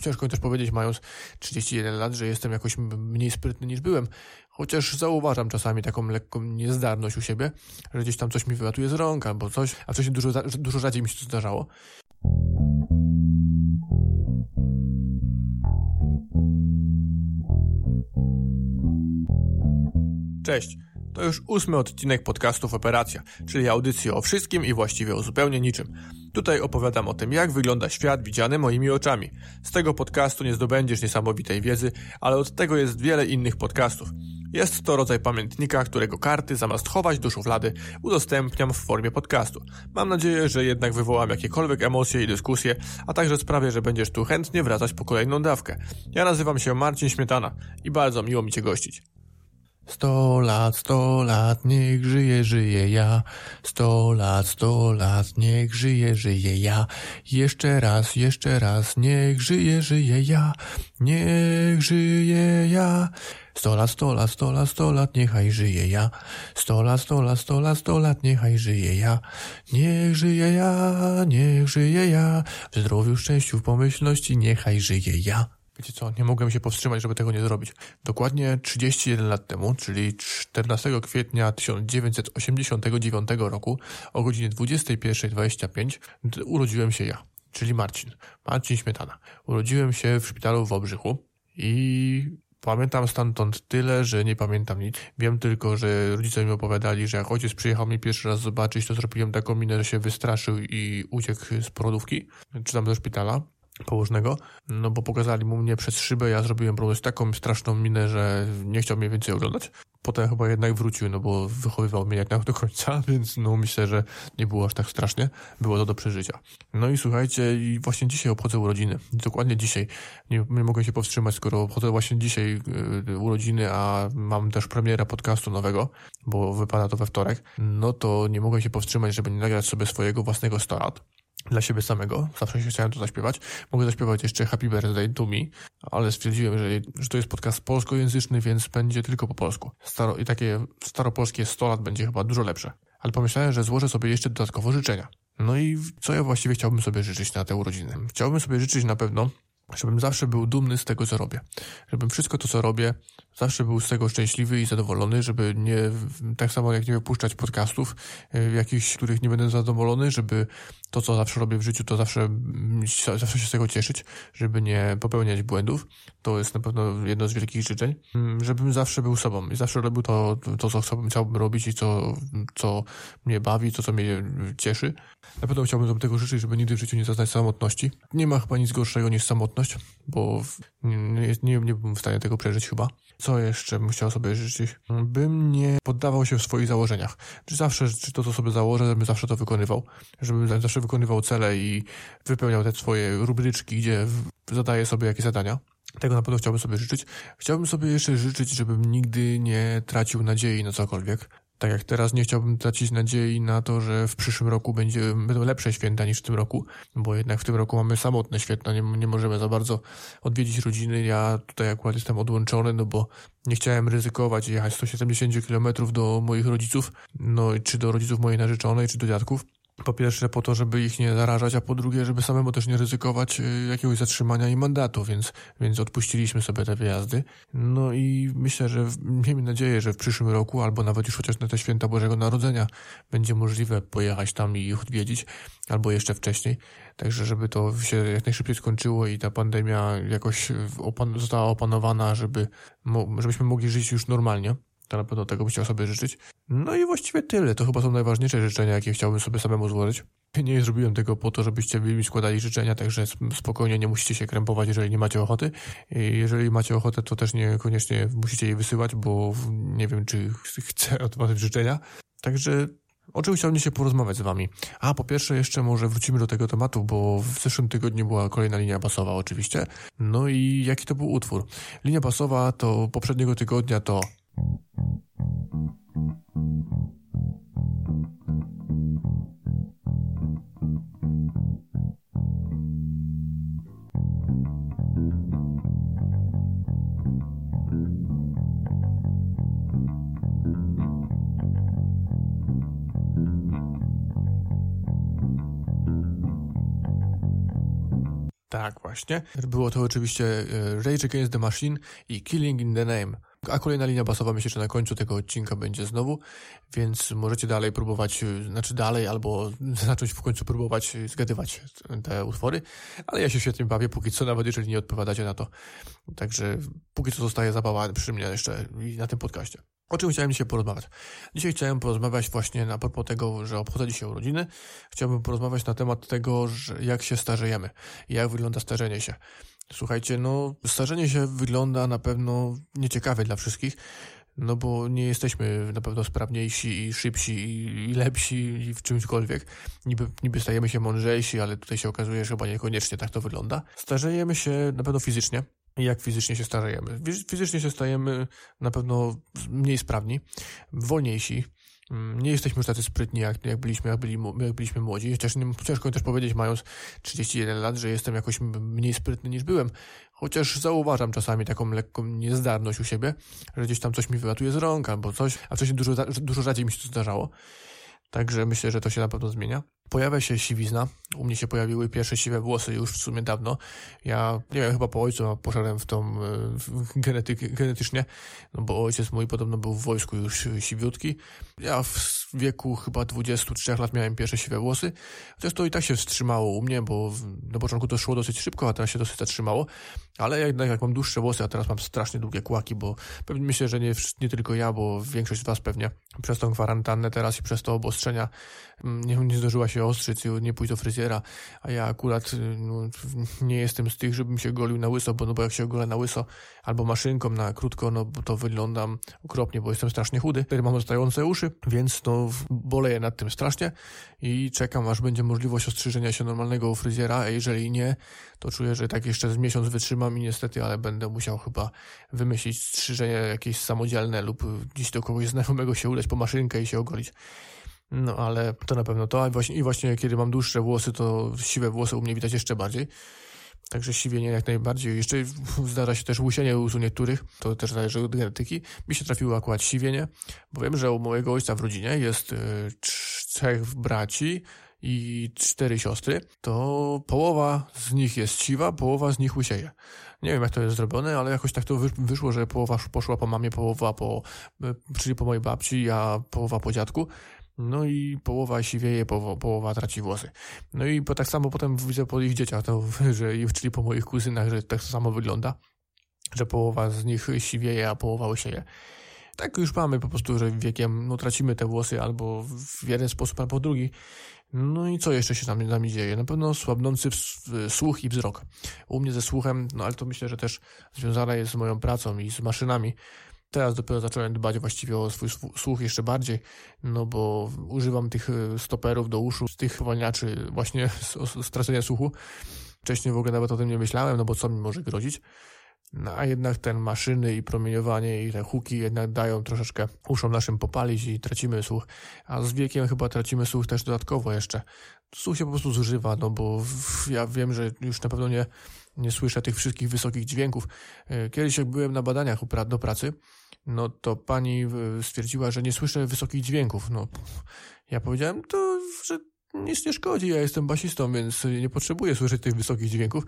ciężko mi też powiedzieć, mając 31 lat, że jestem jakoś mniej sprytny niż byłem. Chociaż zauważam czasami taką lekką niezdarność u siebie, że gdzieś tam coś mi wylatuje z rąk albo coś, a wcześniej dużo, dużo rzadziej mi się to zdarzało. Cześć. To już ósmy odcinek podcastów Operacja, czyli audycji o wszystkim i właściwie o zupełnie niczym. Tutaj opowiadam o tym, jak wygląda świat widziany moimi oczami. Z tego podcastu nie zdobędziesz niesamowitej wiedzy, ale od tego jest wiele innych podcastów. Jest to rodzaj pamiętnika, którego karty zamiast chować do szuflady udostępniam w formie podcastu. Mam nadzieję, że jednak wywołam jakiekolwiek emocje i dyskusje, a także sprawię, że będziesz tu chętnie wracać po kolejną dawkę. Ja nazywam się Marcin Śmietana i bardzo miło mi Cię gościć. Sto lat, sto lat, niech żyje, żyje ja. Sto lat, sto lat, niech żyje, żyje ja. Jeszcze raz, jeszcze raz, niech żyje, żyje ja. Niech żyje ja. Sto lat, sto lat, sto lat, sto lat, niechaj żyje ja. Sto lat, sto lat, sto lat, sto lat, niechaj żyje ja. Niech żyje ja, niech żyje ja. W zdrowiu, szczęściu, w pomyślności, niechaj żyje ja. Wiecie co, nie mogłem się powstrzymać, żeby tego nie zrobić. Dokładnie 31 lat temu, czyli 14 kwietnia 1989 roku o godzinie 21.25 urodziłem się ja, czyli Marcin. Marcin Śmietana. Urodziłem się w szpitalu w Obrzychu i Pamiętam stamtąd tyle, że nie pamiętam nic. Wiem tylko, że rodzice mi opowiadali, że jak ojciec przyjechał mnie pierwszy raz zobaczyć, to zrobiłem taką minę, że się wystraszył i uciekł z porodówki, czy tam do szpitala położnego, no bo pokazali mu mnie przez szybę, ja zrobiłem po prostu taką straszną minę, że nie chciał mnie więcej oglądać. Potem chyba jednak wrócił, no bo wychowywał mnie jak do końca, więc no myślę, że nie było aż tak strasznie. Było to do przeżycia. No i słuchajcie, i właśnie dzisiaj obchodzę urodziny. Dokładnie dzisiaj. Nie, nie mogę się powstrzymać, skoro obchodzę właśnie dzisiaj yy, urodziny, a mam też premierę podcastu nowego, bo wypada to we wtorek, no to nie mogę się powstrzymać, żeby nie nagrać sobie swojego własnego 100 lat dla siebie samego. Zawsze się chciałem to zaśpiewać. Mogę zaśpiewać jeszcze Happy Birthday to Me, ale stwierdziłem, że, że to jest podcast polskojęzyczny, więc będzie tylko po polsku. Staro, I takie staropolskie 100 lat będzie chyba dużo lepsze. Ale pomyślałem, że złożę sobie jeszcze dodatkowo życzenia. No i co ja właściwie chciałbym sobie życzyć na te urodziny? Chciałbym sobie życzyć na pewno, żebym zawsze był dumny z tego, co robię. Żebym wszystko to, co robię, zawsze był z tego szczęśliwy i zadowolony, żeby nie, tak samo jak nie wypuszczać podcastów, y, jakichś, których nie będę zadowolony, żeby to, co zawsze robię w życiu, to zawsze, zawsze się z tego cieszyć, żeby nie popełniać błędów. To jest na pewno jedno z wielkich życzeń. Mm, żebym zawsze był sobą i zawsze robił to, to co chciałbym robić i co, co mnie bawi, to, co mnie cieszy. Na pewno chciałbym sobie tego życzyć, żeby nigdy w życiu nie zaznać samotności. Nie ma chyba nic gorszego niż samotność, bo nie, nie, nie, w stanie tego przeżyć chyba. Jeszcze bym chciał sobie życzyć? Bym nie poddawał się w swoich założeniach. Czy zawsze, czy to, co sobie założę, żebym zawsze to wykonywał. Żebym zawsze wykonywał cele i wypełniał te swoje rubryczki, gdzie zadaję sobie jakieś zadania. Tego na pewno chciałbym sobie życzyć. Chciałbym sobie jeszcze życzyć, żebym nigdy nie tracił nadziei na cokolwiek tak jak teraz nie chciałbym tracić nadziei na to, że w przyszłym roku będzie, będą lepsze święta niż w tym roku, bo jednak w tym roku mamy samotne święta, nie, nie możemy za bardzo odwiedzić rodziny. Ja tutaj akurat jestem odłączony, no bo nie chciałem ryzykować jechać 170 km do moich rodziców, no czy do rodziców mojej narzeczonej, czy do dziadków. Po pierwsze po to, żeby ich nie zarażać, a po drugie, żeby samemu też nie ryzykować y, jakiegoś zatrzymania i mandatu, więc, więc odpuściliśmy sobie te wyjazdy. No i myślę, że miejmy nadzieję, że w przyszłym roku, albo nawet już chociaż na te święta Bożego Narodzenia będzie możliwe pojechać tam i ich odwiedzić, albo jeszcze wcześniej. Także żeby to się jak najszybciej skończyło i ta pandemia jakoś opan została opanowana, żeby, żebyśmy mogli żyć już normalnie. To na pewno tego bym chciał sobie życzyć. No i właściwie tyle. To chyba są najważniejsze życzenia, jakie chciałbym sobie samemu złożyć. Nie zrobiłem tego po to, żebyście mi składali życzenia, także spokojnie nie musicie się krępować, jeżeli nie macie ochoty. Jeżeli macie ochotę, to też niekoniecznie musicie jej wysyłać, bo nie wiem, czy chcę od was życzenia. Także o czym chciałbym się porozmawiać z wami? A, po pierwsze jeszcze może wrócimy do tego tematu, bo w zeszłym tygodniu była kolejna linia basowa oczywiście. No i jaki to był utwór? Linia basowa to poprzedniego tygodnia to właśnie. Było to oczywiście e, Rage Against the Machine i Killing in the Name. A kolejna linia basowa myślę, że na końcu tego odcinka będzie znowu, więc możecie dalej próbować, e, znaczy dalej, albo zacząć w końcu próbować zgadywać te utwory, ale ja się świetnie bawię, póki co, nawet jeżeli nie odpowiadacie na to. Także póki co zostaje zabawa przy mnie jeszcze i na tym podcaście. O czym chciałem dzisiaj porozmawiać? Dzisiaj chciałem porozmawiać właśnie na propos tego, że obchodzę dzisiaj urodziny. Chciałbym porozmawiać na temat tego, że jak się starzejemy i jak wygląda starzenie się. Słuchajcie, no starzenie się wygląda na pewno nieciekawe dla wszystkich, no bo nie jesteśmy na pewno sprawniejsi i szybsi i lepsi w czymśkolwiek. Niby, niby stajemy się mądrzejsi, ale tutaj się okazuje, że chyba niekoniecznie tak to wygląda. Starzejemy się na pewno fizycznie, jak fizycznie się starzejemy. Fizycznie się stajemy na pewno mniej sprawni, wolniejsi. Mm, nie jesteśmy już tacy sprytni, jak, jak, byliśmy, jak, byli, jak byliśmy młodzi. Chociaż nie, ciężko też powiedzieć, mając 31 lat, że jestem jakoś mniej sprytny niż byłem. Chociaż zauważam czasami taką lekką niezdarność u siebie, że gdzieś tam coś mi wylatuje z rąk albo coś, a wcześniej dużo, dużo rzadziej mi się to zdarzało. Także myślę, że to się na pewno zmienia. Pojawia się siwizna. U mnie się pojawiły pierwsze siwe włosy już w sumie dawno. Ja, nie wiem, chyba po ojcu poszedłem w tą y, genetyk, genetycznie, no bo ojciec mój podobno był w wojsku już siwiutki. Ja w wieku chyba 23 lat miałem pierwsze siwe włosy. Chociaż to i tak się wstrzymało u mnie, bo na początku to szło dosyć szybko, a teraz się dosyć zatrzymało. Ale jednak jak mam dłuższe włosy, a teraz mam strasznie długie kłaki, bo pewnie myślę, że nie, nie tylko ja, bo większość z was pewnie przez tą kwarantannę teraz i przez to obostrzenia mm, nie, nie zdążyła się ostrzyć, nie pójść do fryzjera, a ja akurat y, no, nie jestem z tych, żebym się golił na łyso, bo, no, bo jak się ogolę na łyso albo maszynką na krótko, no to wyglądam okropnie, bo jestem strasznie chudy. Teraz mam zostające uszy, więc no boleję nad tym strasznie i czekam, aż będzie możliwość ostrzyżenia się normalnego u fryzjera, a jeżeli nie, to czuję, że tak jeszcze z miesiąc wytrzymam i niestety, ale będę musiał chyba wymyślić strzyżenie jakieś samodzielne lub gdzieś do kogoś znajomego się udać po maszynkę i się ogolić. No ale to na pewno to. I właśnie, I właśnie kiedy mam dłuższe włosy, to siwe włosy u mnie widać jeszcze bardziej. Także siwienie jak najbardziej. Jeszcze zdarza się też łusienie u niektórych, to też zależy od genetyki. Mi się trafiło akurat siwienie, bo wiem, że u mojego ojca w rodzinie jest y, trzech braci i cztery siostry, to połowa z nich jest siwa, połowa z nich łysieje. Nie wiem, jak to jest zrobione, ale jakoś tak to wyszło, że połowa poszła po mamie, połowa po, czyli po mojej babci, a połowa po dziadku. No i połowa siwieje, połowa, połowa traci włosy. No i po, tak samo potem widzę po ich dzieciach, to, że, czyli po moich kuzynach, że tak samo wygląda, że połowa z nich siwieje, a połowa łysieje. Tak już mamy po prostu, że wiekiem no, tracimy te włosy albo w jeden sposób, albo w drugi. No i co jeszcze się tam z nami dzieje? Na pewno słabnący słuch i wzrok. U mnie ze słuchem, no ale to myślę, że też związane jest z moją pracą i z maszynami, Teraz dopiero zacząłem dbać właściwie o swój słuch jeszcze bardziej, no bo używam tych e, stoperów do uszu, z tych zwalniaczy właśnie stracenia słuchu. Wcześniej w ogóle nawet o tym nie myślałem, no bo co mi może grozić. No, a jednak ten maszyny i promieniowanie i te huki jednak dają troszeczkę uszom naszym popalić i tracimy słuch. A z wiekiem chyba tracimy słuch też dodatkowo jeszcze. Słuch się po prostu zużywa, no bo ja wiem, że już na pewno nie, nie słyszę tych wszystkich wysokich dźwięków. E, kiedyś jak byłem na badaniach do pracy, no to pani stwierdziła, że nie słyszę wysokich dźwięków. No, ja powiedziałem, to, że nic nie szkodzi, ja jestem basistą, więc nie potrzebuję słyszeć tych wysokich dźwięków.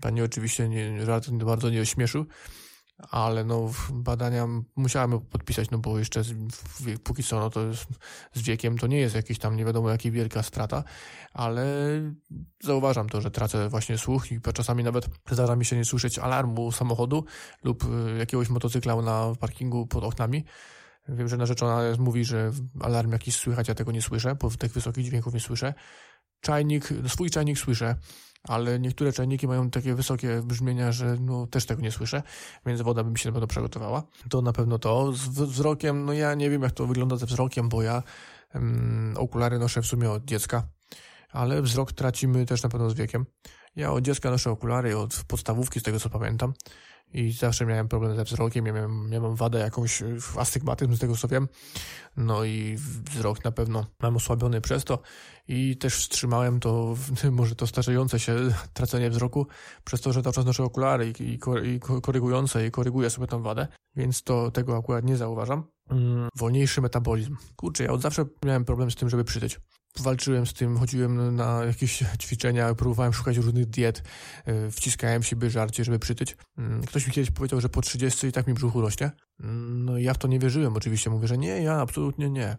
Pani oczywiście nie, bardzo nie ośmieszył, ale no badania musiałem podpisać, no bo jeszcze z, póki co, no to jest, z wiekiem to nie jest jakiś tam nie wiadomo jaka wielka strata, ale zauważam to, że tracę właśnie słuch i czasami nawet zdarza mi się nie słyszeć alarmu samochodu lub y, jakiegoś motocykla na parkingu pod oknami. Wiem, że narzeczona mówi, że alarm jakiś słychać, ja tego nie słyszę, bo tych wysokich dźwięków nie słyszę. Czajnik, swój czajnik słyszę, ale niektóre czajniki mają takie wysokie brzmienia, że no, też tego nie słyszę, więc woda by mi się na pewno przygotowała. To na pewno to. Z wzrokiem, no ja nie wiem jak to wygląda ze wzrokiem, bo ja um, okulary noszę w sumie od dziecka, ale wzrok tracimy też na pewno z wiekiem. Ja od dziecka noszę okulary, od podstawówki, z tego co pamiętam. I zawsze miałem problem ze wzrokiem, miałem, miałem wadę jakąś, astygmatyzm z tego co wiem, no i wzrok na pewno mam osłabiony przez to i też wstrzymałem to, może to starzejące się tracenie wzroku, przez to, że cały czas noszę okulary i, i, i korygujące i koryguję sobie tą wadę, więc to tego akurat nie zauważam. Mm, wolniejszy metabolizm. Kurczę, ja od zawsze miałem problem z tym, żeby przytyć walczyłem z tym, chodziłem na jakieś ćwiczenia, próbowałem szukać różnych diet, e, wciskałem siebie żarcie, żeby przytyć. Mm, ktoś mi kiedyś powiedział, że po 30 i tak mi brzuch rośnie. Mm, no ja w to nie wierzyłem oczywiście, mówię, że nie, ja absolutnie nie.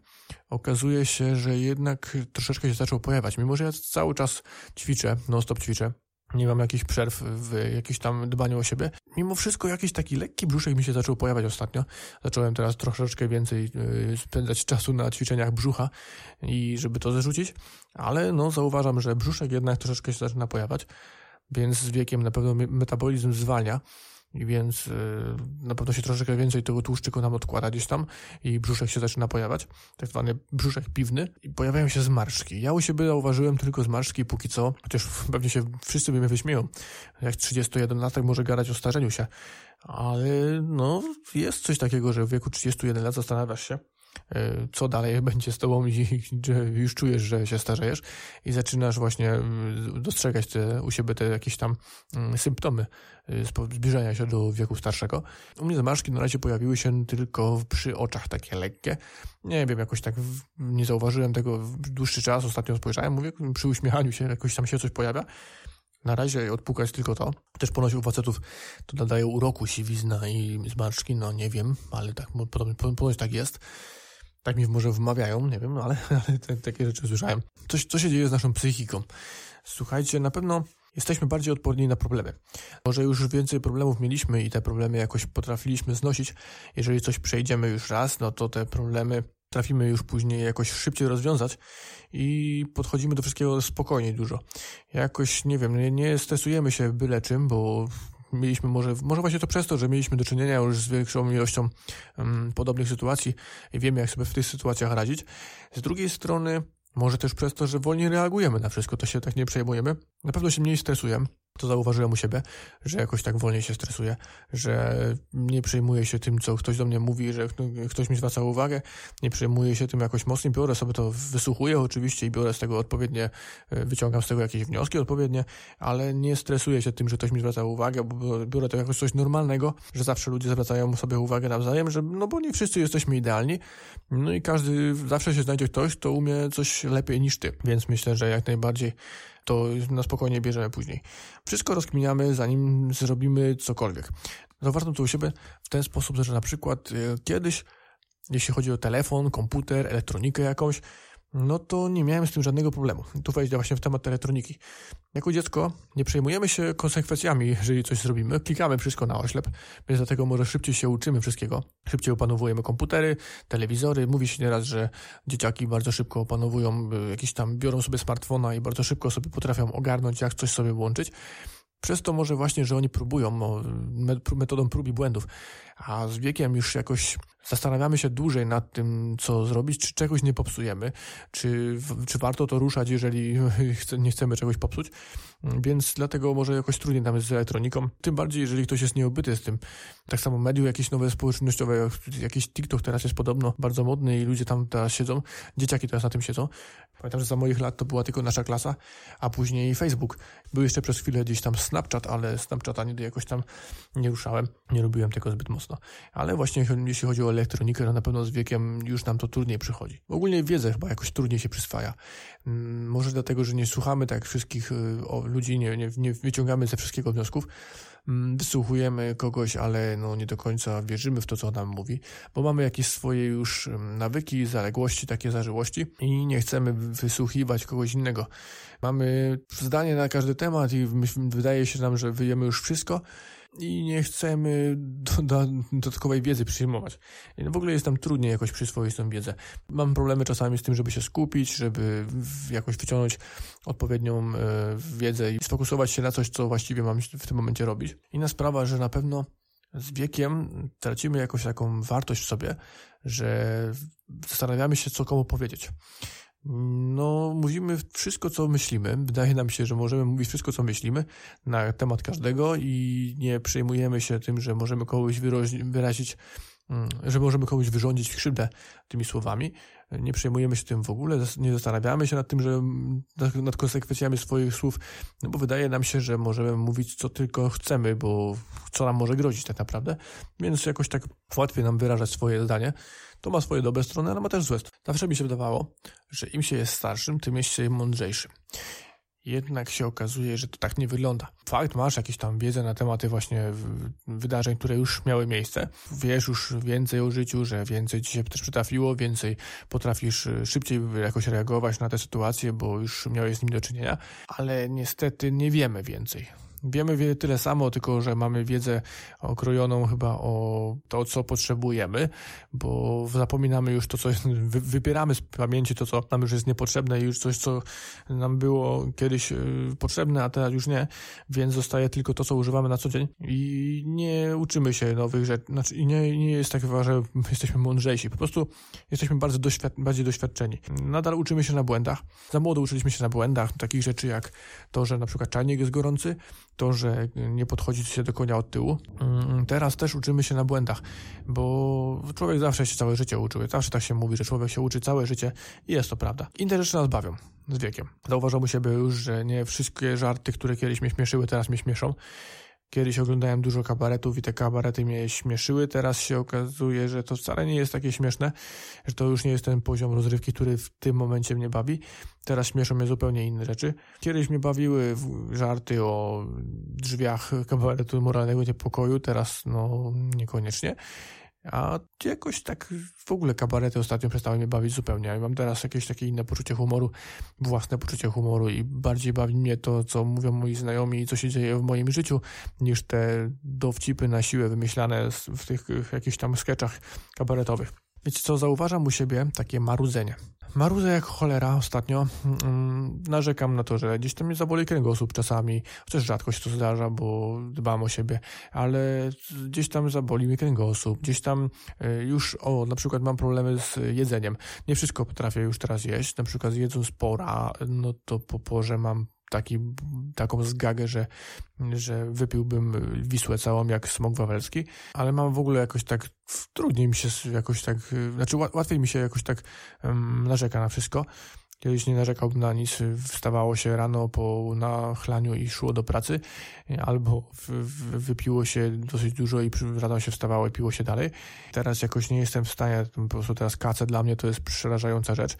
Okazuje się, że jednak troszeczkę się zaczął pojawiać, mimo że ja cały czas ćwiczę, non-stop ćwiczę, nie mam jakichś przerw w jakimś tam dbaniu o siebie. Mimo wszystko jakiś taki lekki brzuszek mi się zaczął pojawiać ostatnio. Zacząłem teraz troszeczkę więcej y, spędzać czasu na ćwiczeniach brzucha i żeby to zrzucić, ale no zauważam, że brzuszek jednak troszeczkę się zaczyna pojawiać, więc z wiekiem na pewno metabolizm zwalnia więc y, na pewno się troszeczkę więcej tego tłuszczyku nam odkłada gdzieś tam i brzuszek się zaczyna pojawiać, tak zwany brzuszek piwny. I pojawiają się zmarszczki. Ja u siebie zauważyłem tylko zmarszczki póki co, chociaż pewnie się wszyscy by mnie wyśmieją, jak 31 latek może gadać o starzeniu się, ale no jest coś takiego, że w wieku 31 lat zastanawiasz się, co dalej będzie z tobą i już czujesz, że się starzejesz i zaczynasz właśnie mm, dostrzegać te, u siebie te jakieś tam mm, symptomy e, zbliżania się do wieku starszego. U mnie zmarszki na razie pojawiły się tylko przy oczach takie lekkie. Nie wiem, jakoś tak nie zauważyłem tego dłuższy czas. Ostatnio spojrzałem, mówię, przy uśmiechaniu się jakoś tam się coś pojawia. Na razie odpukać tylko to. Też ponoć u facetów to nadaje uroku siwizna i zmarszczki, no nie wiem, ale tak ponoć tak jest. Tak mi może wmawiają, nie wiem, ale, ale te, takie rzeczy słyszałem. Coś, co się dzieje z naszą psychiką? Słuchajcie, na pewno jesteśmy bardziej odporni na problemy. Może już więcej problemów mieliśmy i te problemy jakoś potrafiliśmy znosić. Jeżeli coś przejdziemy już raz, no to te problemy trafimy już później jakoś szybciej rozwiązać i podchodzimy do wszystkiego spokojniej dużo. Jakoś, nie wiem, nie, nie stresujemy się byle czym, bo mieliśmy może, może właśnie to przez to, że mieliśmy do czynienia już z większą ilością um, podobnych sytuacji i wiemy, jak sobie w tych sytuacjach radzić. Z drugiej strony, może też przez to, że wolniej reagujemy na wszystko, to się tak nie przejmujemy. Na pewno się mniej stresujemy to zauważyłem u siebie, że jakoś tak wolniej się stresuję, że nie przejmuję się tym, co ktoś do mnie mówi, że ktoś mi zwraca uwagę, nie przejmuję się tym jakoś mocniej, biorę sobie to, wysłuchuję oczywiście i biorę z tego odpowiednie, e, wyciągam z tego jakieś wnioski odpowiednie, ale nie stresuję się tym, że ktoś mi zwraca uwagę, bo biorę to jako coś normalnego, że zawsze ludzie zwracają sobie uwagę nawzajem, że no bo nie wszyscy jesteśmy idealni, no i każdy, zawsze się znajdzie ktoś, kto umie coś lepiej niż ty, więc myślę, że jak najbardziej to na spokojnie bierzemy później. Wszystko rozkminiamy, zanim zrobimy cokolwiek. Zawartam to u siebie w ten sposób, że na przykład e, kiedyś, jeśli chodzi o telefon, komputer, elektronikę jakąś, no to nie miałem z tym żadnego problemu. Tu wejdę właśnie w temat elektroniki. Jako dziecko nie przejmujemy się konsekwencjami, jeżeli coś zrobimy. Klikamy wszystko na oślep, więc dlatego może szybciej się uczymy wszystkiego. Szybciej opanowujemy komputery, telewizory. Mówi się nieraz, że dzieciaki bardzo szybko opanowują y, jakieś tam, biorą sobie smartfona i bardzo szybko sobie potrafią ogarnąć, jak coś sobie włączyć. Przez to może właśnie, że oni próbują no, metodą prób i błędów, a z wiekiem już jakoś zastanawiamy się dłużej nad tym, co zrobić, czy czegoś nie popsujemy, czy, czy warto to ruszać, jeżeli nie chcemy czegoś popsuć. Więc dlatego może jakoś trudniej nam jest z elektroniką. Tym bardziej, jeżeli ktoś jest nieobyty z tym. Tak samo mediów jakieś nowe społecznościowe, jakiś TikTok teraz jest podobno bardzo modny i ludzie tam teraz siedzą. Dzieciaki teraz na tym siedzą. Pamiętam, że za moich lat to była tylko nasza klasa, a później Facebook. Był jeszcze przez chwilę gdzieś tam Snapchat, ale Snapchata nigdy jakoś tam nie ruszałem. Nie lubiłem tego zbyt mocno. Ale właśnie jeśli chodzi o elektronikę, to na pewno z wiekiem już nam to trudniej przychodzi. Ogólnie wiedzę chyba jakoś trudniej się przyswaja. Mm, może dlatego, że nie słuchamy tak wszystkich y, ludzi, nie, nie, nie wyciągamy ze wszystkiego wniosków. Mm, wysłuchujemy kogoś, ale no nie do końca wierzymy w to, co nam mówi, bo mamy jakieś swoje już mm, nawyki, zaległości, takie zażyłości i nie chcemy wysłuchiwać kogoś innego. Mamy zdanie na każdy temat i wydaje się nam, że wyjemy już wszystko, i nie chcemy do, do, dodatkowej wiedzy przyjmować. W ogóle jest tam trudniej jakoś przyswoić tą wiedzę. Mam problemy czasami z tym, żeby się skupić, żeby jakoś wyciągnąć odpowiednią e, wiedzę i sfokusować się na coś, co właściwie mam w tym momencie robić. Inna sprawa, że na pewno z wiekiem tracimy jakąś taką wartość w sobie, że zastanawiamy się, co komu powiedzieć. No, mówimy wszystko, co myślimy. Wydaje nam się, że możemy mówić wszystko, co myślimy na temat każdego i nie przejmujemy się tym, że możemy kogoś wyrazić że możemy komuś wyrządzić krzywdę tymi słowami. Nie przejmujemy się tym w ogóle, nie zastanawiamy się nad tym, że nad konsekwencjami swoich słów, no bo wydaje nam się, że możemy mówić co tylko chcemy, bo co nam może grozić tak naprawdę, więc jakoś tak łatwiej nam wyrażać swoje zdanie. To ma swoje dobre strony, ale ma też złe. Zawsze mi się wydawało, że im się jest starszym, tym jest się mądrzejszym jednak się okazuje, że to tak nie wygląda. Fakt, masz jakieś tam wiedzę na tematy właśnie wydarzeń, które już miały miejsce. Wiesz już więcej o życiu, że więcej ci się też przytrafiło, więcej potrafisz y, szybciej jakoś reagować na te sytuacje, bo już miałeś z nim do czynienia, ale niestety nie wiemy więcej. Wiemy tyle samo, tylko że mamy wiedzę okrojoną chyba o to, co potrzebujemy, bo zapominamy już to, co wypieramy z pamięci to, co nam już jest niepotrzebne i już coś, co nam było kiedyś y, potrzebne, a teraz już nie, więc zostaje tylko to, co używamy na co dzień i nie uczymy się nowych rzeczy, znaczy nie, nie jest tak że jesteśmy mądrzejsi, po prostu jesteśmy bardzo doświad bardziej doświadczeni. Nadal uczymy się na błędach. Za młodo uczyliśmy się na błędach, takich rzeczy jak to, że na przykład czajnik jest gorący, to, że nie podchodzi się do konia od tyłu. Mm, teraz też uczymy się na błędach, bo człowiek zawsze się całe życie uczył. Zawsze tak się mówi, że człowiek się uczy całe życie i jest to prawda. Inne rzeczy nas bawią z wiekiem. Zauważam u siebie już, że nie wszystkie żarty, które kiedyś mnie śmieszyły, teraz mnie śmieszą. Kiedyś oglądałem dużo kabaretów i te kabarety mnie śmieszyły. Teraz się okazuje, że to wcale nie jest takie śmieszne, że to już nie jest ten poziom rozrywki, który w tym momencie mnie bawi. Teraz śmieszą mnie zupełnie inne rzeczy. Kiedyś mnie bawiły żarty o drzwiach kabaretu moralnego niepokoju, teraz no niekoniecznie. A jakoś tak w ogóle kabarety ostatnio przestały mnie bawić zupełnie. Ja mam teraz jakieś takie inne poczucie humoru, własne poczucie humoru i bardziej bawi mnie to, co mówią moi znajomi i co się dzieje w moim życiu, niż te dowcipy na siłę wymyślane w tych jakichś tam sketchach kabaretowych. Wiecie co, zauważam u siebie takie marudzenie. Marudzę jak cholera ostatnio. Mm, narzekam na to, że gdzieś tam mnie zaboli kręgosłup czasami, chociaż rzadko się to zdarza, bo dbam o siebie, ale gdzieś tam zaboli mnie kręgosłup, gdzieś tam y, już, o, na przykład mam problemy z jedzeniem. Nie wszystko potrafię już teraz jeść, na przykład jedząc pora, no to po porze mam taki, taką zgagę, że, że wypiłbym Wisłę całą jak smok wawelski, ale mam w ogóle jakoś tak, trudniej mi się jakoś tak, znaczy łatwiej mi się jakoś tak um, narzeka na wszystko. Kiedyś nie narzekałbym na nic, wstawało się rano po nachlaniu i szło do pracy, albo wypiło się dosyć dużo i rano się wstawało i piło się dalej. Teraz jakoś nie jestem w stanie, po prostu teraz kace dla mnie to jest przerażająca rzecz.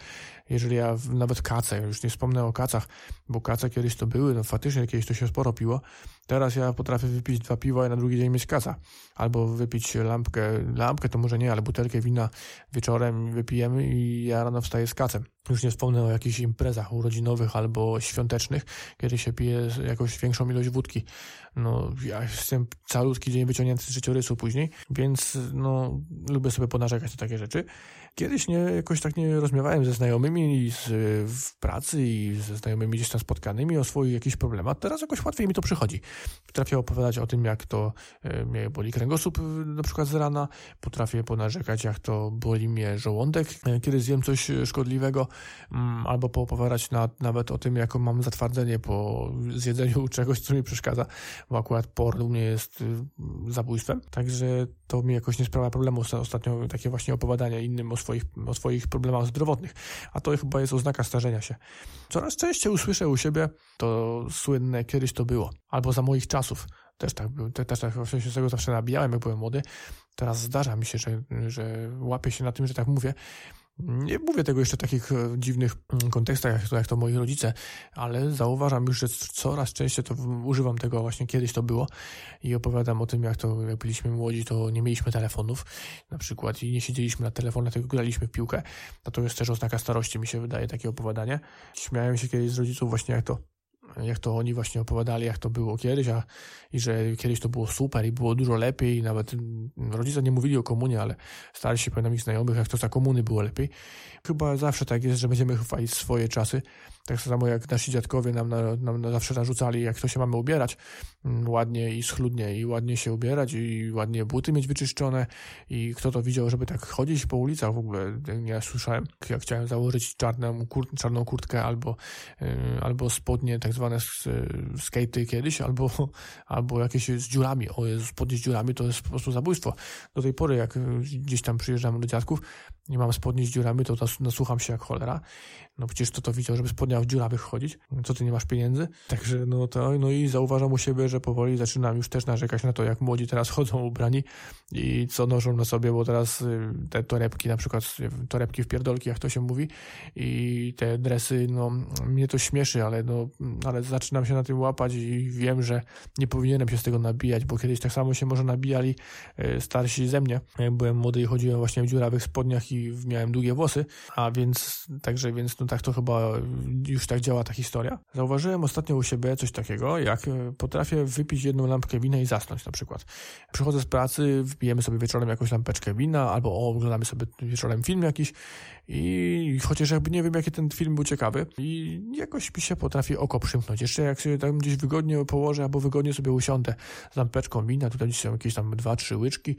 Jeżeli ja nawet kace, już nie wspomnę o kacach, bo kace kiedyś to były, no faktycznie kiedyś to się sporo piło, Teraz ja potrafię wypić dwa piwa i na drugi dzień mieć kaca. Albo wypić lampkę, lampkę to może nie, ale butelkę wina wieczorem wypijemy i ja rano wstaję z kacem. Już nie wspomnę o jakichś imprezach urodzinowych albo świątecznych, kiedy się pije jakąś większą ilość wódki. No, ja jestem calutki dzień wyciągnięty z życiorysu później, więc no, lubię sobie ponarzekać na takie rzeczy. Kiedyś nie, jakoś tak nie rozmawiałem ze znajomymi z, w pracy i ze znajomymi gdzieś tam spotkanymi o swoich jakichś problemach. Teraz jakoś łatwiej mi to przychodzi. Potrafię opowiadać o tym, jak to e, mnie boli kręgosłup e, na przykład z rana. Potrafię ponarzekać, jak to boli mnie żołądek, e, kiedy zjem coś szkodliwego. Mm, albo poopowiadać na, nawet o tym, jaką mam zatwardzenie po zjedzeniu czegoś, co mi przeszkadza, bo akurat porn u mnie jest zabójstwem. Także to mi jakoś nie sprawia problemu ostatnio takie właśnie opowiadanie innym o swoich, o swoich problemach zdrowotnych. A to chyba jest oznaka starzenia się. Coraz częściej usłyszę u siebie to słynne kiedyś to było, albo za moich czasów. Też tak, też tak się z tego zawsze nabijałem, jak byłem młody. Teraz zdarza mi się, że, że łapię się na tym, że tak mówię. Nie mówię tego jeszcze w takich e, dziwnych mm, kontekstach, jak to, moi rodzice, ale zauważam już, że coraz częściej to używam tego właśnie kiedyś to było i opowiadam o tym, jak to jak byliśmy młodzi, to nie mieliśmy telefonów na przykład i nie siedzieliśmy na telefonach, tylko graliśmy w piłkę. To jest też oznaka starości, mi się wydaje, takie opowiadanie. Śmiałem się kiedyś z rodziców właśnie, jak to jak to oni właśnie opowiadali, jak to było kiedyś, a i że kiedyś to było super i było dużo lepiej i nawet rodzice nie mówili o komunie, ale starali się pamiętam ich znajomych, jak to za komuny było lepiej. Chyba zawsze tak jest, że będziemy chwalić swoje czasy, tak samo jak nasi dziadkowie nam, na, nam zawsze narzucali, jak to się mamy ubierać mm, ładnie i schludnie i ładnie się ubierać i ładnie buty mieć wyczyszczone i kto to widział, żeby tak chodzić po ulicach w ogóle. Ja słyszałem, jak chciałem założyć czarną, kur, czarną kurtkę albo, yy, albo spodnie tak zwane skatey kiedyś, albo, albo jakieś z dziurami. O Jezu, spodnie z dziurami to jest po prostu zabójstwo. Do tej pory, jak gdzieś tam przyjeżdżam do dziadków, nie mam spodni z dziurami, to nasłucham się jak cholera. No przecież to to widział, żeby spodnia w dziurawych chodzić. Co ty nie masz pieniędzy? Także no to, no i zauważam u siebie, że powoli zaczynam już też narzekać na to, jak młodzi teraz chodzą ubrani i co noszą na sobie, bo teraz y, te torebki, na przykład torebki w pierdolki, jak to się mówi i te dresy, no mnie to śmieszy, ale no, ale zaczynam się na tym łapać i wiem, że nie powinienem się z tego nabijać, bo kiedyś tak samo się może nabijali y, starsi ze mnie. Jak byłem młody i chodziłem właśnie w dziurawych spodniach i miałem długie włosy, a więc także, więc no tak to chyba już tak działa ta historia. Zauważyłem ostatnio u siebie coś takiego, jak e, potrafię wypić jedną lampkę wina i zasnąć na przykład. Przychodzę z pracy, wpijemy sobie wieczorem jakąś lampeczkę wina, albo o, oglądamy sobie wieczorem film jakiś i chociaż jakby nie wiem, jaki ten film był ciekawy i jakoś mi się potrafi oko przymknąć. Jeszcze jak sobie tam gdzieś wygodnie położę, albo wygodnie sobie usiądę z lampeczką wina, tutaj są jakieś tam dwa, trzy łyczki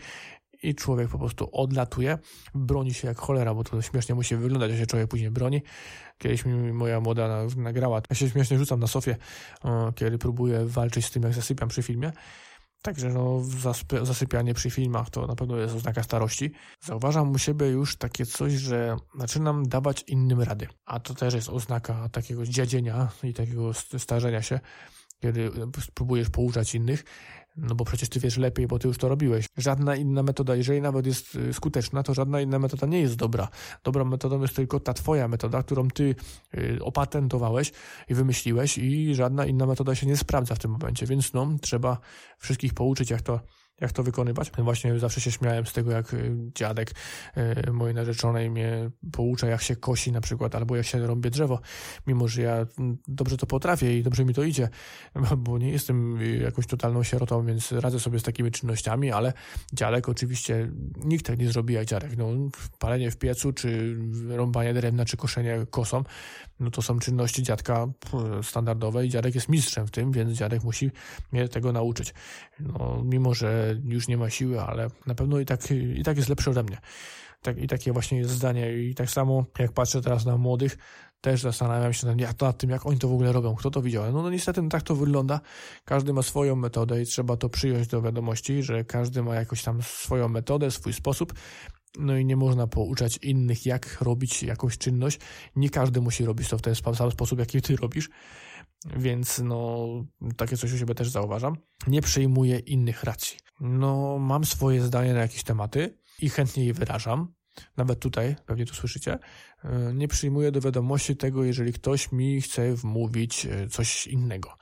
i człowiek po prostu odlatuje, broni się jak cholera, bo to śmiesznie musi wyglądać, jak się człowiek później broni. Kiedyś mi moja młoda nagrała, ja się śmiesznie rzucam na sofie, kiedy próbuję walczyć z tym, jak zasypiam przy filmie. Także no, zasypianie przy filmach to na pewno jest oznaka starości. Zauważam u siebie już takie coś, że zaczynam dawać innym rady. A to też jest oznaka takiego dziadzienia i takiego starzenia się, kiedy próbujesz pouczać innych. No bo przecież ty wiesz lepiej, bo ty już to robiłeś. Żadna inna metoda, jeżeli nawet jest y, skuteczna, to żadna inna metoda nie jest dobra. Dobrą metodą jest tylko ta twoja metoda, którą ty y, opatentowałeś i wymyśliłeś i żadna inna metoda się nie sprawdza w tym momencie, więc no, trzeba wszystkich pouczyć, jak to jak to wykonywać. Właśnie zawsze się śmiałem z tego, jak y, dziadek y, mojej narzeczonej mnie poucza, jak się kosi na przykład, albo jak się rąbie drzewo, mimo że ja mm, dobrze to potrafię i dobrze mi to idzie, bo nie jestem y, jakąś totalną sierotą, więc radzę sobie z takimi czynnościami, ale dziadek oczywiście, nikt tak nie zrobi jak dziadek. No, palenie w piecu, czy rąbanie drewna, czy koszenie kosą, no to są czynności dziadka standardowe i dziadek jest mistrzem w tym, więc dziadek musi mnie tego nauczyć. No, mimo, że już nie ma siły, ale na pewno i tak, i tak jest lepszy ode mnie. Tak, I takie właśnie jest zdanie. I tak samo jak patrzę teraz na młodych, też zastanawiam się nad tym, jak oni to w ogóle robią, kto to widział. No, no niestety no, tak to wygląda. Każdy ma swoją metodę i trzeba to przyjąć do wiadomości, że każdy ma jakoś tam swoją metodę, swój sposób. No i nie można pouczać innych, jak robić jakąś czynność. Nie każdy musi robić to w ten sam sposób, jaki ty robisz. Więc no, takie coś u siebie też zauważam. Nie przyjmuję innych racji. No, mam swoje zdanie na jakieś tematy i chętnie je wyrażam. Nawet tutaj, pewnie to słyszycie, e, nie przyjmuję do wiadomości tego, jeżeli ktoś mi chce wmówić e, coś innego.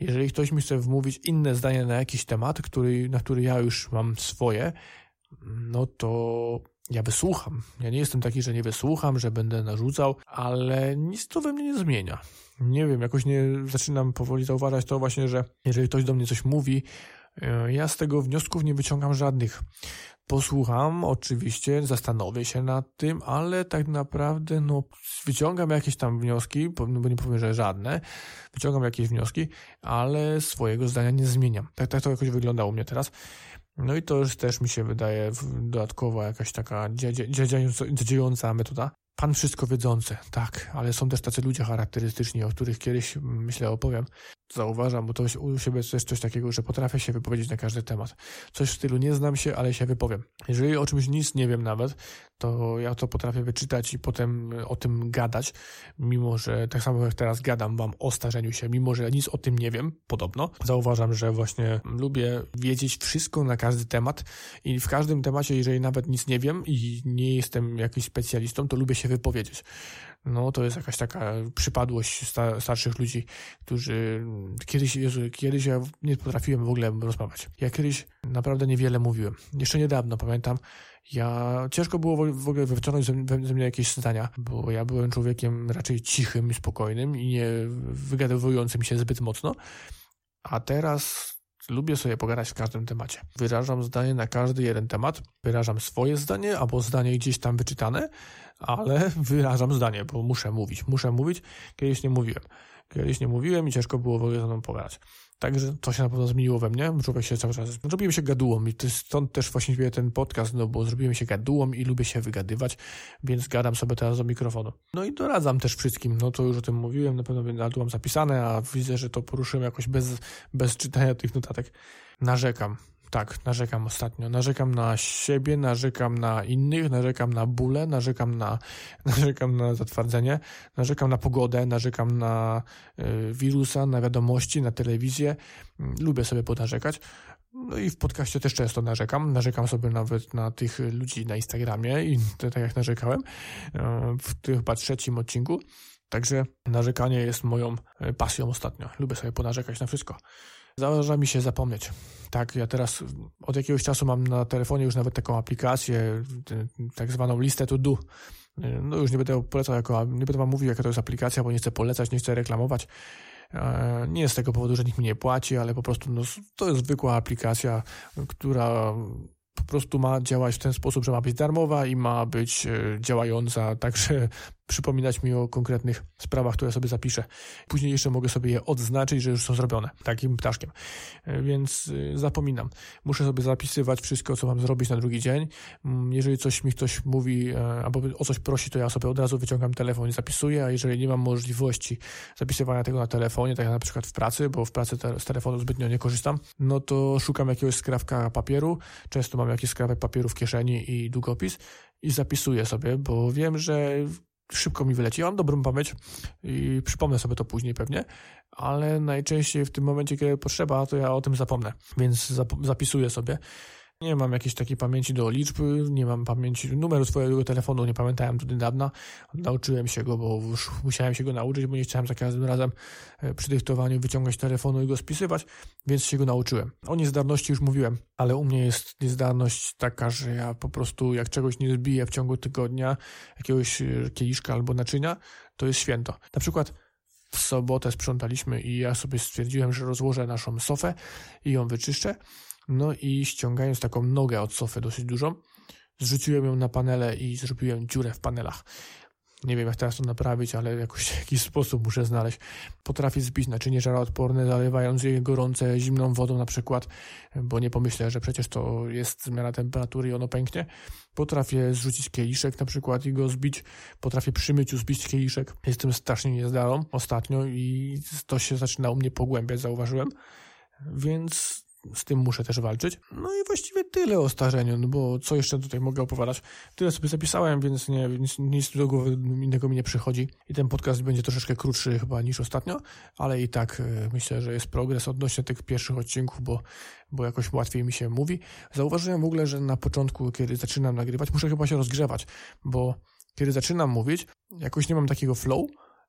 Jeżeli ktoś mi chce wmówić inne zdanie na jakiś temat, który, na który ja już mam swoje, no to ja wysłucham. Ja nie jestem taki, że nie wysłucham, że będę narzucał, ale nic to we mnie nie zmienia. Nie wiem, jakoś nie zaczynam powoli zauważać to właśnie, że jeżeli ktoś do mnie coś mówi, ja z tego wniosków nie wyciągam żadnych. Posłucham, oczywiście, zastanowię się nad tym, ale tak naprawdę no, wyciągam jakieś tam wnioski, bo nie powiem, że żadne, wyciągam jakieś wnioski, ale swojego zdania nie zmieniam. Tak, tak to jakoś wygląda u mnie teraz. No i to już też mi się wydaje dodatkowo jakaś taka dziejąca metoda. Pan wszystko wiedzący, tak, ale są też tacy ludzie charakterystyczni, o których kiedyś, myślę, opowiem zauważam, bo to u siebie jest coś takiego, że potrafię się wypowiedzieć na każdy temat. Coś w stylu nie znam się, ale się wypowiem. Jeżeli o czymś nic nie wiem nawet, to ja to potrafię wyczytać i potem o tym gadać, mimo że tak samo jak teraz gadam wam o starzeniu się, mimo że nic o tym nie wiem, podobno. Zauważam, że właśnie lubię wiedzieć wszystko na każdy temat i w każdym temacie, jeżeli nawet nic nie wiem i nie jestem jakimś specjalistą, to lubię się wypowiedzieć. No to jest jakaś taka przypadłość sta starszych ludzi, którzy kiedyś, Jezu, kiedyś ja nie potrafiłem w ogóle rozmawiać. Ja kiedyś naprawdę niewiele mówiłem. Jeszcze niedawno, pamiętam, ja ciężko było w ogóle wyciągnąć ze, ze mnie jakieś zdania, bo ja byłem człowiekiem raczej cichym spokojnym i nie wygadywującym się zbyt mocno, a teraz lubię sobie pogadać w każdym temacie. Wyrażam zdanie na każdy jeden temat, wyrażam swoje zdanie albo zdanie gdzieś tam wyczytane, ale wyrażam zdanie, bo muszę mówić, muszę mówić. Kiedyś nie mówiłem. Kiedyś nie mówiłem i ciężko było w ogóle ze mną pogadać. Także to się na pewno zmieniło we mnie. Człowiek się cały czas. Zrobiłem się gadułą i stąd też właściwie ten podcast, no bo zrobiłem się gadułą i lubię się wygadywać, więc gadam sobie teraz do mikrofonu. No i doradzam też wszystkim. No to już o tym mówiłem, na pewno tu mam zapisane, a widzę, że to poruszyłem jakoś bez, bez czytania tych notatek. Narzekam tak, narzekam ostatnio. Narzekam na siebie, narzekam na innych, narzekam na bóle, narzekam na, narzekam na zatwardzenie, narzekam na pogodę, narzekam na y, wirusa, na wiadomości, na telewizję. Lubię sobie ponarzekać. No i w podcaście też często narzekam. Narzekam sobie nawet na tych ludzi na Instagramie i tak jak narzekałem y, w tym chyba trzecim odcinku. Także narzekanie jest moją y, pasją ostatnio. Lubię sobie ponarzekać na wszystko. Zdarza mi się zapomnieć. Tak, ja teraz od jakiegoś czasu mam na telefonie już nawet taką aplikację, tak zwaną listę to do. No już nie będę polecał jako, nie będę wam mówił jaka to jest aplikacja, bo nie chcę polecać, nie chcę reklamować. E, nie z tego powodu, że nikt mi nie płaci, ale po prostu no, to jest zwykła aplikacja, która po prostu ma działać w ten sposób, że ma być darmowa i ma być e, działająca, także przypominać mi o konkretnych sprawach, które sobie zapiszę. Później jeszcze mogę sobie je odznaczyć, że już są zrobione takim ptaszkiem. E, więc e, zapominam. Muszę sobie zapisywać wszystko, co mam zrobić na drugi dzień. Mm, jeżeli coś mi ktoś mówi albo o coś prosi, to ja sobie od razu wyciągam telefon i zapisuję, a jeżeli nie mam możliwości zapisywania tego na telefonie, tak jak na przykład w pracy, bo w pracy z telefonu zbytnio nie korzystam, no to szukam jakiegoś skrawka papieru. Często mam jakiś skrawek papieru w kieszeni i długopis i zapisuję sobie, bo wiem, że szybko mi wyleci. Ja mam dobrą pamięć i przypomnę sobie to później pewnie, ale najczęściej w tym momencie, kiedy potrzeba, to ja o tym zapomnę, więc zap zapisuję sobie. Nie mam jakiejś takiej pamięci do liczby, nie mam pamięci numeru swojego telefonu, nie pamiętałem to niedawna. Nauczyłem się go, bo już musiałem się go nauczyć, bo nie chciałem za każdym razem e, przy dyktowaniu wyciągać telefonu i go spisywać, więc się go nauczyłem. O niezdarności już mówiłem, ale u mnie jest niezdarność taka, że ja po prostu jak czegoś nie zbiję w ciągu tygodnia, jakiegoś e, kieliszka albo naczynia, to jest święto. Na przykład w sobotę sprzątaliśmy i ja sobie stwierdziłem, że rozłożę naszą sofę i ją wyczyszczę no i ściągając taką nogę od sofy dosyć dużą, zrzuciłem ją na panele i zrobiłem dziurę w panelach. Nie wiem, jak teraz to naprawić, ale jakoś jakiś sposób muszę znaleźć. Potrafię zbić naczynie żaroodporne, zalewając je gorące, zimną wodą na przykład, bo nie pomyślę, że przecież to jest zmiana temperatury i ono pęknie. Potrafię zrzucić kieliszek na przykład i go zbić. Potrafię przy myciu zbić kieliszek. Jestem strasznie niezdarą ostatnio i to się zaczyna u mnie pogłębiać, zauważyłem. Więc z tym muszę też walczyć. No i właściwie tyle o starzeniu, no bo co jeszcze tutaj mogę opowiadać? Tyle sobie zapisałem, więc nie, nic, nic do głowy innego mi nie przychodzi i ten podcast będzie troszeczkę krótszy chyba niż ostatnio, ale i tak e, myślę, że jest progres odnośnie tych pierwszych odcinków, bo, bo jakoś łatwiej mi się mówi. Zauważyłem w ogóle, że na początku, kiedy zaczynam nagrywać, muszę chyba się rozgrzewać, bo kiedy zaczynam mówić, jakoś nie mam takiego flow,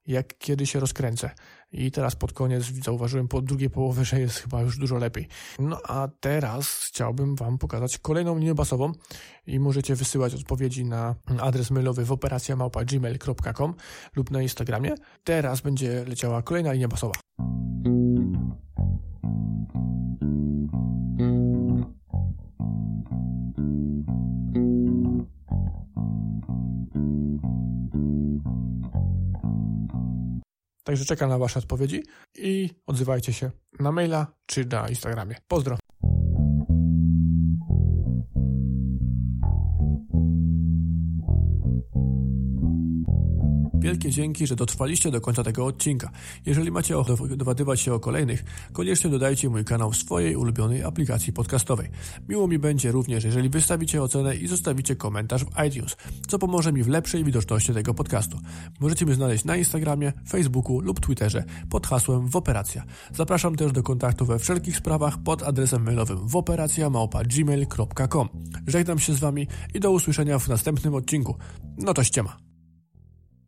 jak kiedy się rozkręcę. I teraz pod koniec zauważyłem po drugiej połowie, że jest chyba już dużo lepiej. No a teraz chciałbym Wam pokazać kolejną linię basową i możecie wysyłać odpowiedzi na adres mailowy w operacjamałpa.gmail.com lub na Instagramie. Teraz będzie leciała kolejna linia basowa. Także czekam na Wasze odpowiedzi i odzywajcie się na maila czy na Instagramie. Pozdro! Wielkie dzięki, że dotrwaliście do końca tego odcinka. Jeżeli macie ochotę dowiadywać się o kolejnych, koniecznie dodajcie mój kanał w swojej ulubionej aplikacji podcastowej. Miło mi będzie również, jeżeli wystawicie ocenę i zostawicie komentarz w iTunes, co pomoże mi w lepszej widoczności tego podcastu. Możecie mnie znaleźć na Instagramie, Facebooku lub Twitterze pod hasłem Woperacja. Zapraszam też do kontaktu we wszelkich sprawach pod adresem mailowym woperacja.gmail.com Żegnam się z Wami i do usłyszenia w następnym odcinku. No to ściema.